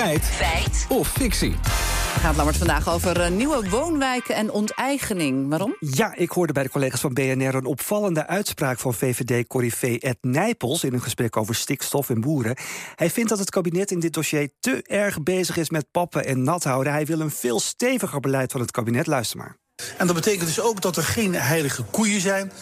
Feit. Feit. Of fictie. Gaat Lammert vandaag over eh, nieuwe woonwijken en onteigening. Waarom? Ja, ik hoorde bij de collega's van BNR een opvallende uitspraak van VVD-corrivé Ed Nijpels in een gesprek over stikstof en boeren. Hij vindt dat het kabinet in dit dossier te erg bezig is met pappen en nat houden. Hij wil een veel steviger beleid van het kabinet. Luister maar. En dat betekent dus ook dat er geen heilige koeien zijn,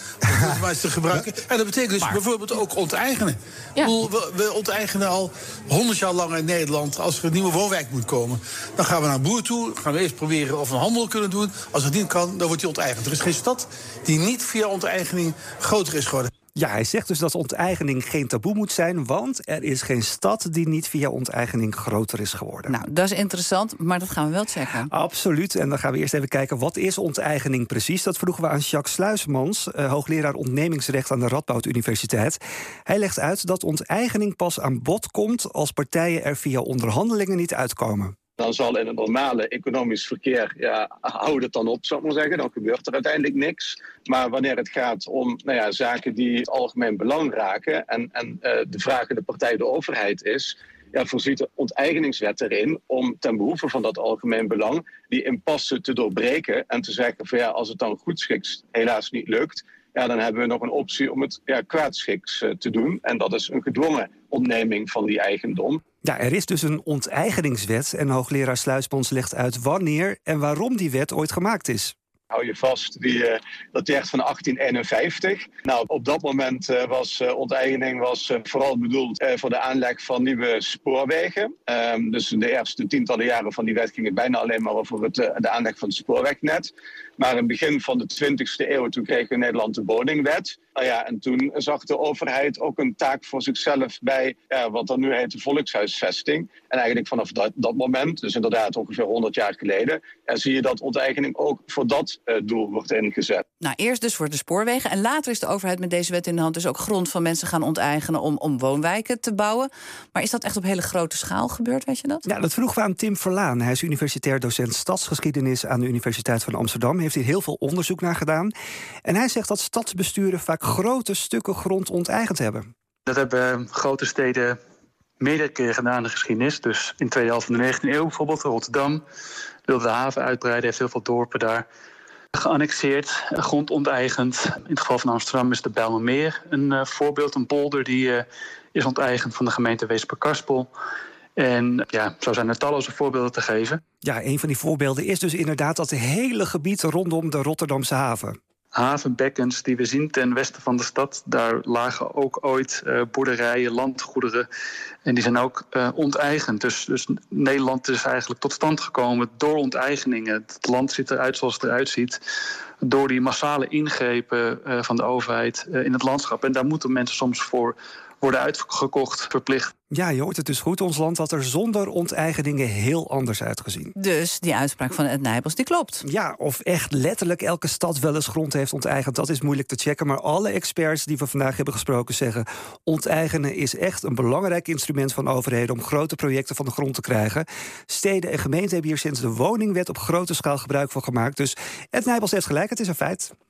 om het te gebruiken. En dat betekent dus bijvoorbeeld ook onteigenen. Ja. We onteigenen al honderd jaar lang in Nederland. Als er een nieuwe woonwijk moet komen, dan gaan we naar een boer toe. Gaan we eerst proberen of we een handel kunnen doen. Als het niet kan, dan wordt die onteigend. Er is geen stad die niet via onteigening groter is geworden. Ja, hij zegt dus dat onteigening geen taboe moet zijn, want er is geen stad die niet via onteigening groter is geworden. Nou, dat is interessant, maar dat gaan we wel checken. Absoluut. En dan gaan we eerst even kijken wat is onteigening precies. Dat vroegen we aan Jacques Sluismans, eh, hoogleraar ontnemingsrecht aan de Radboud Universiteit. Hij legt uit dat onteigening pas aan bod komt als partijen er via onderhandelingen niet uitkomen. Dan zal in het normale economisch verkeer, ja, houdt het dan op, zou ik maar zeggen. Dan gebeurt er uiteindelijk niks. Maar wanneer het gaat om nou ja, zaken die het algemeen belang raken... en, en uh, de vragende partij de overheid is... Ja, voorziet de onteigeningswet erin om ten behoeve van dat algemeen belang... die impasse te doorbreken en te zeggen van ja, als het dan goedschiks helaas niet lukt... Ja, dan hebben we nog een optie om het ja, kwaadschiks uh, te doen. En dat is een gedwongen ontneming van die eigendom. Ja, er is dus een onteigeningswet en hoogleraar Sluismans legt uit wanneer en waarom die wet ooit gemaakt is. Hou je vast, die uh, dateert van 1851. Nou, op dat moment uh, was uh, onteigening was, vooral bedoeld voor de aanleg van nieuwe spoorwegen. Um, dus in de eerste tientallen jaren van die wet ging het bijna alleen maar over het, de aanleg van het spoorwegnet. Maar in het begin van de 20e eeuw, toen kregen we Nederland de woningwet. Nou ja, en toen zag de overheid ook een taak voor zichzelf bij ja, wat dan nu heet de volkshuisvesting. En eigenlijk vanaf dat, dat moment, dus inderdaad ongeveer 100 jaar geleden, zie je dat onteigening ook voor dat doel wordt ingezet. Nou, eerst dus voor de spoorwegen. En later is de overheid met deze wet in de hand dus ook grond van mensen gaan onteigenen om, om woonwijken te bouwen. Maar is dat echt op hele grote schaal gebeurd, weet je dat? Ja, dat vroegen we aan Tim Verlaan. Hij is universitair docent stadsgeschiedenis aan de Universiteit van Amsterdam. Heeft hier heel veel onderzoek naar gedaan. En hij zegt dat stadsbesturen vaak grote stukken grond onteigend hebben. Dat hebben grote steden meerdere keren gedaan in de geschiedenis. Dus in de tweede helft van de 19e eeuw bijvoorbeeld, Rotterdam wilde de haven uitbreiden, heeft heel veel dorpen daar geannexeerd, grond onteigend. In het geval van Amsterdam is de Bijlmermeer een uh, voorbeeld, een polder die uh, is onteigend van de gemeente Weesper-Karspel. En ja, zo zijn er talloze voorbeelden te geven. Ja, een van die voorbeelden is dus inderdaad dat hele gebied rondom de Rotterdamse haven havenbekkens die we zien ten westen van de stad. Daar lagen ook ooit uh, boerderijen, landgoederen. En die zijn ook uh, onteigend. Dus, dus Nederland is eigenlijk tot stand gekomen door onteigeningen. Het land ziet eruit zoals het eruit ziet. Door die massale ingrepen uh, van de overheid in het landschap. En daar moeten mensen soms voor worden uitgekocht, verplicht. Ja, je hoort het dus goed. Ons land had er zonder onteigeningen heel anders uitgezien. Dus die uitspraak van Ed Nijpels, die klopt. Ja, of echt letterlijk elke stad wel eens grond heeft onteigend... dat is moeilijk te checken. Maar alle experts die we vandaag hebben gesproken zeggen... onteigenen is echt een belangrijk instrument van overheden... om grote projecten van de grond te krijgen. Steden en gemeenten hebben hier sinds de woningwet... op grote schaal gebruik van gemaakt. Dus Ed Nijpels heeft gelijk, het is een feit.